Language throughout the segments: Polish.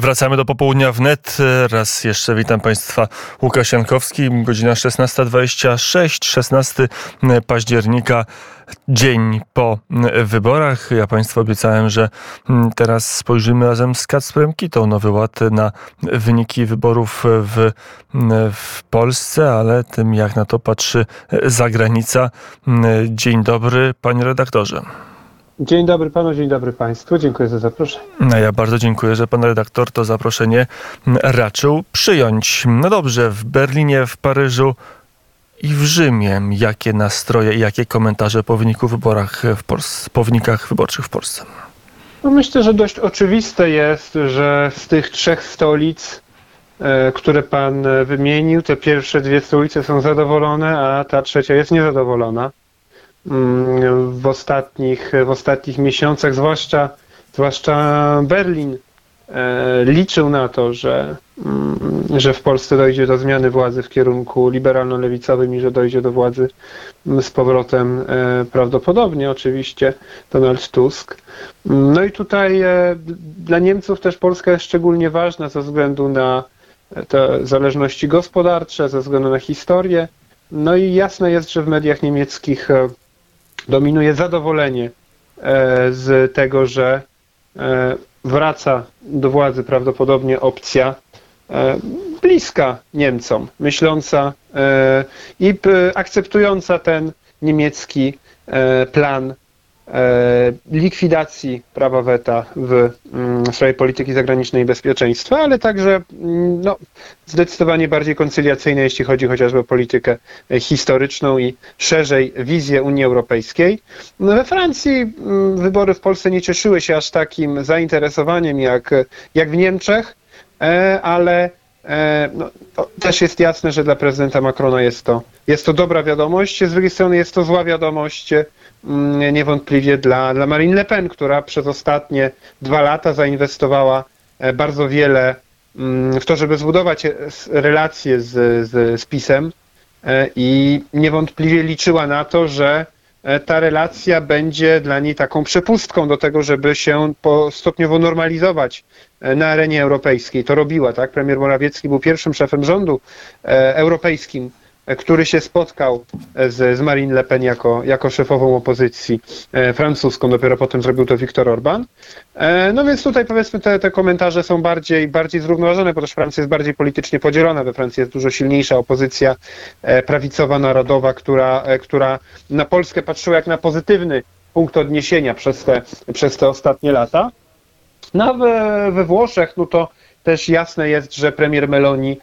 Wracamy do popołudnia wnet. Raz jeszcze witam Państwa. Łukasz Jankowski, godzina 16.26, 16 października, dzień po wyborach. Ja Państwu obiecałem, że teraz spojrzymy razem z Kacprem Kitą Nowy Ład na wyniki wyborów w, w Polsce, ale tym jak na to patrzy zagranica. Dzień dobry, panie redaktorze. Dzień dobry panu, dzień dobry państwu. Dziękuję za zaproszenie. No ja bardzo dziękuję, że pan redaktor to zaproszenie raczył przyjąć. No dobrze, w Berlinie, w Paryżu i w Rzymie. Jakie nastroje i jakie komentarze po wyniku wyborach w Polsce, po wynikach wyborczych w Polsce? No myślę, że dość oczywiste jest, że z tych trzech stolic, e, które pan wymienił, te pierwsze dwie stolice są zadowolone, a ta trzecia jest niezadowolona. Mm, w ostatnich, w ostatnich miesiącach, zwłaszcza, zwłaszcza Berlin e, liczył na to, że, mm, że w Polsce dojdzie do zmiany władzy w kierunku liberalno-lewicowym i że dojdzie do władzy z powrotem e, prawdopodobnie oczywiście Donald Tusk. No i tutaj e, dla Niemców też Polska jest szczególnie ważna ze względu na te zależności gospodarcze, ze względu na historię. No i jasne jest, że w mediach niemieckich dominuje zadowolenie e, z tego, że e, wraca do władzy prawdopodobnie opcja e, bliska Niemcom, myśląca i akceptująca ten niemiecki plan likwidacji prawa weta w mm, sprawie polityki zagranicznej i bezpieczeństwa, ale także mm, no, zdecydowanie bardziej koncyliacyjne, jeśli chodzi chociażby o politykę historyczną i szerzej wizję Unii Europejskiej. No, we Francji mm, wybory w Polsce nie cieszyły się aż takim zainteresowaniem jak, jak w Niemczech, e, ale e, no, też jest jasne, że dla prezydenta Macrona jest to, jest to dobra wiadomość, z drugiej strony jest to zła wiadomość niewątpliwie dla, dla Marine Le Pen, która przez ostatnie dwa lata zainwestowała e, bardzo wiele mm, w to, żeby zbudować e, relacje z, z, z PiSem e, i niewątpliwie liczyła na to, że ta relacja będzie dla niej taką przepustką do tego, żeby się stopniowo normalizować na arenie europejskiej. To robiła, tak? Premier Morawiecki był pierwszym szefem rządu europejskim, który się spotkał z, z Marine Le Pen jako, jako szefową opozycji e, francuską, dopiero potem zrobił to Viktor Orban. E, no więc tutaj powiedzmy te, te komentarze są bardziej, bardziej zrównoważone, też Francja jest bardziej politycznie podzielona. We Francji jest dużo silniejsza opozycja e, prawicowa, narodowa, która, która na Polskę patrzyła jak na pozytywny punkt odniesienia przez te, przez te ostatnie lata. No we, we Włoszech, no to też jasne jest, że premier Meloni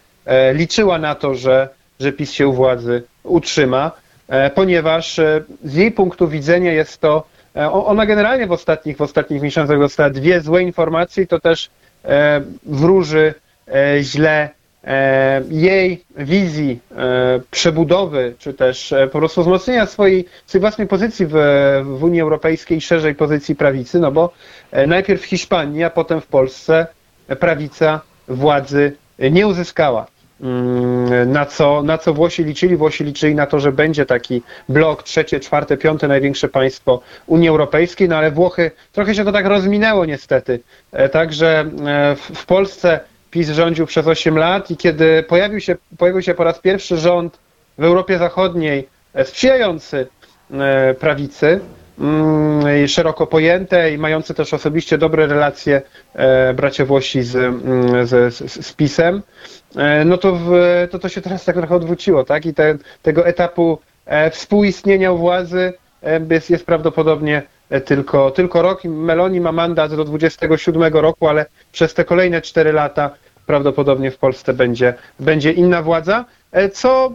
liczyła na to, że że PiS się u władzy utrzyma, e, ponieważ e, z jej punktu widzenia jest to, e, ona generalnie w ostatnich, w ostatnich miesiącach dostała dwie złe informacje to też wróży źle jej wizji przebudowy, czy też po prostu wzmocnienia swojej, swojej własnej pozycji w, w Unii Europejskiej, szerzej pozycji prawicy, no bo najpierw w Hiszpanii, a potem w Polsce prawica władzy nie uzyskała. Mm, na co, na co Włosi liczyli. Włosi liczyli na to, że będzie taki blok trzecie, czwarte, piąte największe państwo Unii Europejskiej, no ale Włochy trochę się to tak rozminęło niestety. E, także e, w Polsce PiS rządził przez 8 lat i kiedy pojawił się, pojawił się po raz pierwszy rząd w Europie Zachodniej e, sprzyjający prawicy, szeroko pojęte i mający też osobiście dobre relacje bracia Włosi z, mm, z, z, z PiSem, E, no to, w, to to się teraz tak trochę odwróciło, tak? I te, tego etapu e, współistnienia władzy e, jest, jest prawdopodobnie tylko, tylko rok. Meloni ma mandat do 27 roku, ale przez te kolejne 4 lata prawdopodobnie w Polsce będzie, będzie inna władza. Co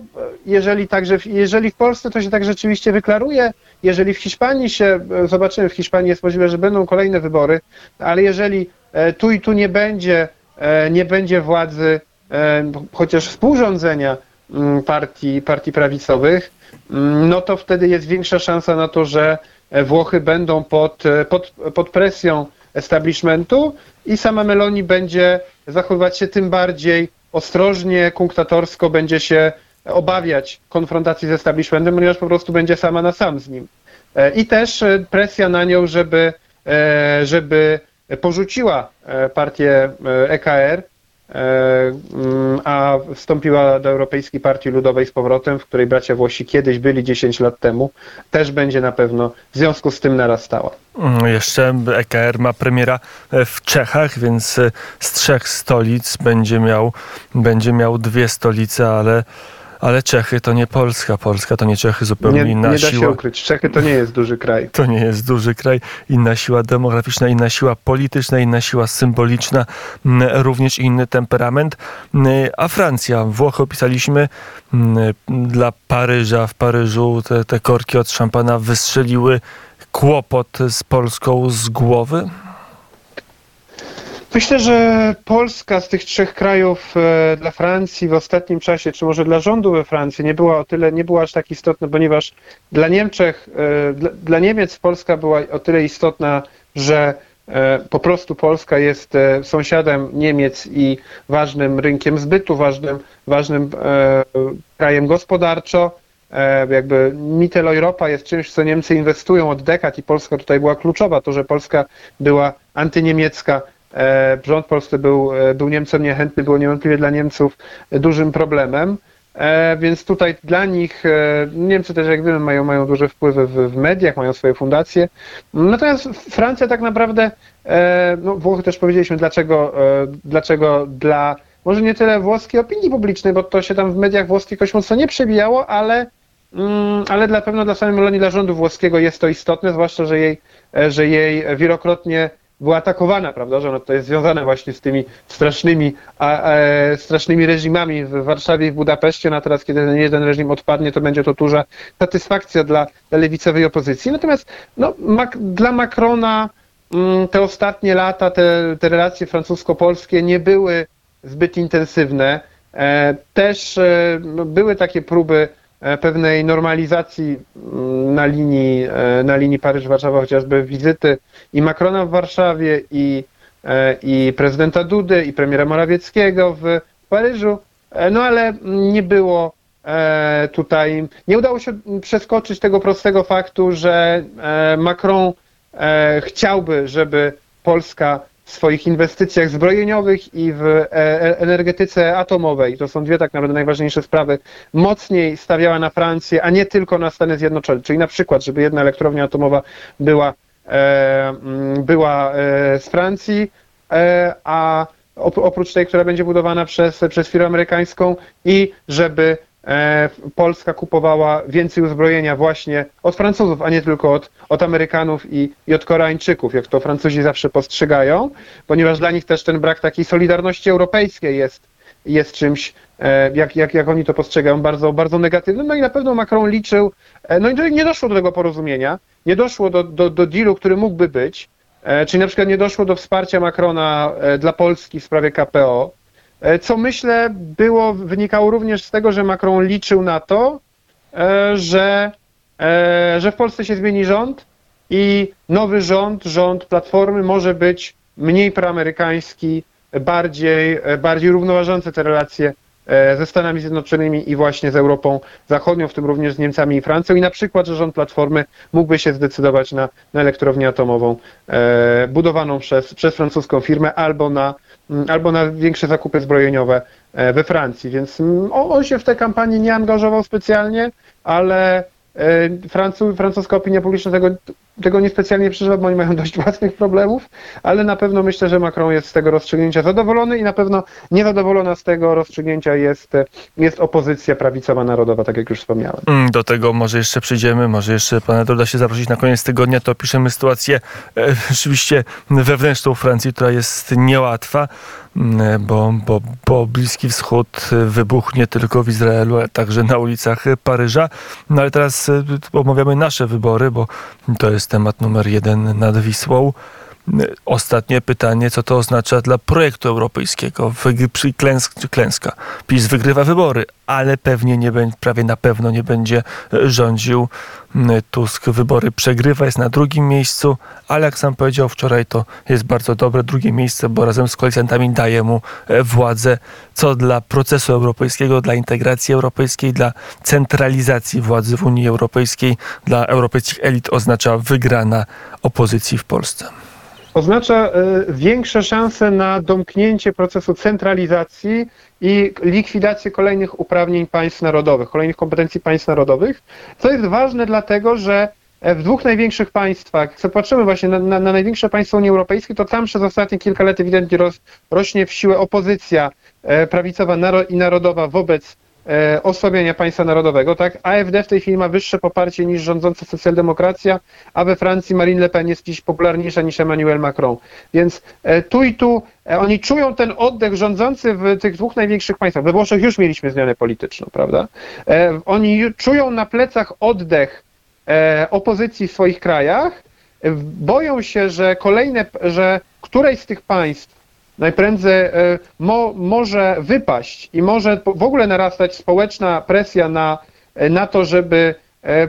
jeżeli także, jeżeli w Polsce to się tak rzeczywiście wyklaruje, jeżeli w Hiszpanii się, zobaczymy, w Hiszpanii jest możliwe, że będą kolejne wybory, ale jeżeli tu i tu nie będzie, nie będzie władzy E, chociaż współrządzenia mm, partii, partii prawicowych, mm, no to wtedy jest większa szansa na to, że Włochy będą pod, e, pod, pod presją establishmentu i sama Meloni będzie zachowywać się tym bardziej ostrożnie, kunktatorsko, będzie się obawiać konfrontacji z establishmentem, ponieważ po prostu będzie sama na sam z nim. E, I też presja na nią, żeby, żeby porzuciła partię EKR E, mm, a wstąpiła do Europejskiej Partii Ludowej z powrotem, w której bracia Włosi kiedyś byli 10 lat temu, też będzie na pewno w związku z tym narastała. Mm, jeszcze EKR ma premiera e, w Czechach, więc e, z trzech stolic będzie miał, będzie miał dwie stolice, ale ale Czechy to nie Polska. Polska to nie Czechy, zupełnie nie, inna nie siła. Nie da się ukryć. Czechy to nie jest duży kraj. To nie jest duży kraj. Inna siła demograficzna, inna siła polityczna, inna siła symboliczna, również inny temperament. A Francja, Włochy opisaliśmy dla Paryża. W Paryżu te, te korki od szampana wystrzeliły kłopot z Polską z głowy? Myślę, że Polska z tych trzech krajów e, dla Francji w ostatnim czasie, czy może dla rządu we Francji, nie była o tyle, nie była aż tak istotna, ponieważ dla Niemczech, e, dla, Niemiec Polska była o tyle istotna, że e, po prostu Polska jest sąsiadem Niemiec i ważnym rynkiem zbytu, ważnym, ważnym krajem gospodarczo. Jakby Mitteleuropa jest czymś, co Niemcy inwestują od dekad i Polska tutaj była kluczowa. To, że Polska była antyniemiecka, rząd polski był, e, był Niemcom niechętny, było niewątpliwie dla Niemców dużym problemem. E, więc tutaj dla nich, Niemcy też jak wiemy mają, mają duże wpływy w, w mediach, mają swoje fundacje. Natomiast Francja tak naprawdę, no Włochy też powiedzieliśmy, dlaczego, dlaczego dla, może nie tyle włoskiej opinii publicznej, bo to się tam w mediach włoskich jakoś mocno nie przebijało, ale, mm, ale dla pewno dla samej Meloni, dla rządu włoskiego jest to istotne, zwłaszcza, że jej, że jej wielokrotnie była atakowana, prawda, że ono to jest związane właśnie z tymi strasznymi, a, a, strasznymi reżimami w Warszawie i w Budapeszcie, no a teraz, kiedy ten jeden reżim odpadnie, to będzie to duża satysfakcja dla, lewicowej opozycji. Natomiast no, dla Macrona mm, te ostatnie lata, te, te relacje francusko-polskie nie były zbyt intensywne. E, też e, były takie próby E, pewnej normalizacji mm, na linii, e, na linii Paryż-Warszawa, chociażby wizyty i Macrona w Warszawie, i, e, i prezydenta Dudy, i premiera Morawieckiego w Paryżu, no ale nie było tutaj, nie udało się przeskoczyć tego prostego faktu, że Macron chciałby, żeby Polska w swoich inwestycjach zbrojeniowych i w e, e, energetyce atomowej, to są dwie tak naprawdę najważniejsze sprawy, mocniej stawiała na Francję, a nie tylko na Stany Zjednoczone. Czyli na przykład, żeby jedna elektrownia atomowa była, e, mm, była z Francji, a oprócz tej, która będzie budowana przez, przez firmę amerykańską i żeby Polska kupowała więcej uzbrojenia właśnie od Francuzów, a nie tylko od, od Amerykanów i, i od Koreańczyków, jak to Francuzi zawsze postrzegają, ponieważ dla nich też ten brak takiej solidarności europejskiej jest, jest czymś, e, jak, jak, jak oni to postrzegają, bardzo, bardzo negatywnym. No i na pewno Macron liczył, e, no i nie doszło do tego porozumienia, nie doszło do, do, do dealu, który mógłby być, czyli na przykład nie doszło do wsparcia Macrona dla Polski w sprawie KPO, E, co myślę było, wynikało również z tego, że Macron liczył na to, e, że, e, że w Polsce się zmieni rząd i nowy rząd, rząd Platformy może być mniej proamerykański, bardziej, bardziej równoważący te relacje ze Stanami Zjednoczonymi i właśnie z Europą Zachodnią, w tym również z Niemcami i Francją. I na przykład, że rząd Platformy mógłby się zdecydować na, na elektrownię atomową e, budowaną przez, przez francuską firmę albo na albo na większe zakupy zbrojeniowe e, we Francji. Więc mm, on się w tej kampanii nie angażował specjalnie, ale e, Francu, francuska opinia publiczna tego, tego niespecjalnie przeżywa, bo oni mają dość własnych problemów, ale na pewno myślę, że Macron jest z tego rozstrzygnięcia zadowolony i na pewno niezadowolona z tego rozstrzygnięcia jest, jest opozycja prawicowa narodowa, tak jak już wspomniałem. Mm, do tego może jeszcze przyjdziemy, może jeszcze pana uda się zaprosić na koniec tygodnia, to opiszemy sytuację e, rzeczywiście wewnętrzną Francji, która jest niełatwa, mm, bo, bo, bo Bliski Wschód wybuchnie tylko w Izraelu, ale także na ulicach Paryża. No ale teraz e, omawiamy nasze wybory, bo to jest jest temat numer jeden nad Wisłą. Ostatnie pytanie, co to oznacza dla projektu europejskiego? Przy klęsk, klęska. PiS wygrywa wybory, ale pewnie nie będzie, prawie na pewno nie będzie e, rządził. Tusk wybory przegrywa, jest na drugim miejscu, ale jak sam powiedział wczoraj, to jest bardzo dobre drugie miejsce, bo razem z koalicjantami daje mu e, władzę, co dla procesu europejskiego, dla integracji europejskiej, dla centralizacji władzy w Unii Europejskiej, dla europejskich elit oznacza wygrana opozycji w Polsce. Oznacza większe szanse na domknięcie procesu centralizacji i likwidację kolejnych uprawnień państw narodowych, kolejnych kompetencji państw narodowych, co jest ważne dlatego, że w dwóch największych państwach, jak patrzymy właśnie na, na, na, największe państwo Unii Europejskiej, to tam przez ostatnie kilka lat ewidentnie roz, rośnie w siłę opozycja e, prawicowa i narodowa wobec e, osłabiania państwa narodowego. Tak? AfD w tej chwili ma wyższe poparcie niż rządząca socjaldemokracja, a we Francji Marine Le Pen jest dziś popularniejsza niż Emmanuel Macron. Więc e, tu i tu e, oni czują ten oddech rządzący w tych dwóch największych państwach. We Włoszech już mieliśmy zmianę polityczną, prawda? E, oni czują na plecach oddech E, opozycji w swoich krajach, boją się, że kolejne, że któreś z tych państw najprędzej e, mo, może wypaść i może w ogóle narastać społeczna presja na, na to, żeby e,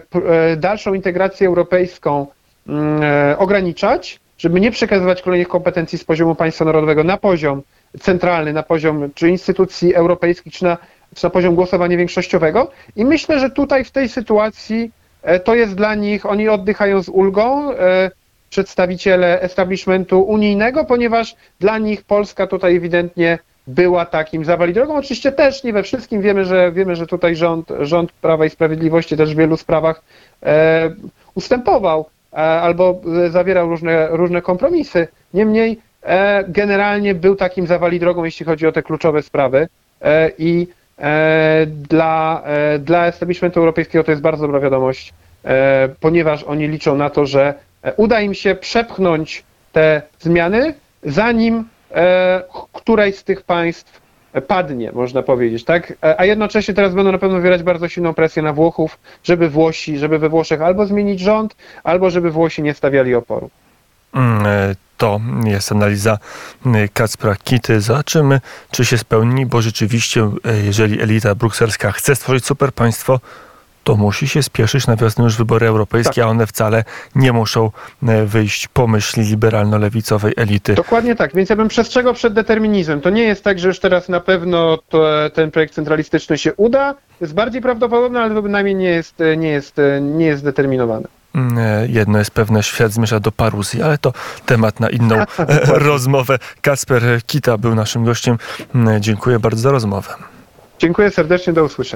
dalszą integrację europejską mm, ograniczać, żeby nie przekazywać kolejnych kompetencji z poziomu państwa narodowego na poziom centralny, na poziom czy instytucji europejskich, czy na, czy na poziom głosowania większościowego. I myślę, że tutaj w tej sytuacji E, to jest dla nich, oni oddychają z ulgą, e, przedstawiciele establishmentu unijnego, ponieważ dla nich Polska tutaj ewidentnie była takim zawali drogą. Oczywiście też nie we wszystkim wiemy, że wiemy, że tutaj rząd, rząd Prawa i Sprawiedliwości też w wielu sprawach e, ustępował e, albo zawierał różne, różne kompromisy. Niemniej e, generalnie był takim zawali drogą, jeśli chodzi o te kluczowe sprawy e, i E, dla, e, dla establishmentu europejskiego to jest bardzo dobra wiadomość, ponieważ oni liczą na to, że uda im się przepchnąć te zmiany, zanim któreś z tych państw padnie, można powiedzieć, tak? A jednocześnie teraz będą na pewno wywierać bardzo silną presję na Włochów, żeby Włosi, żeby we Włoszech albo zmienić rząd, albo żeby Włosi nie stawiali oporu. Mm, e, to jest analiza e, Kacpra Kity. Zobaczymy, czy się spełni, bo rzeczywiście, e, jeżeli elita brukselska chce stworzyć super państwo, to musi się spieszyć na wiosnę już wybory europejskie, tak. a one wcale nie muszą wyjść po myśli liberalno-lewicowej elity. Dokładnie tak, więc ja bym przestrzegał przed determinizmem. To nie jest tak, że już teraz na pewno to, ten projekt centralistyczny się uda. Jest bardziej prawdopodobne, ale to bynajmniej nie jest, nie jest, nie jest zdeterminowany. Mm, e, jedno jest pewne, świat zmierza do paruzji, ale to temat na inną e, rozmowę. Kasper Kita był naszym gościem. Mm, dziękuję bardzo za rozmowę. Dziękuję serdecznie, do usłyszenia.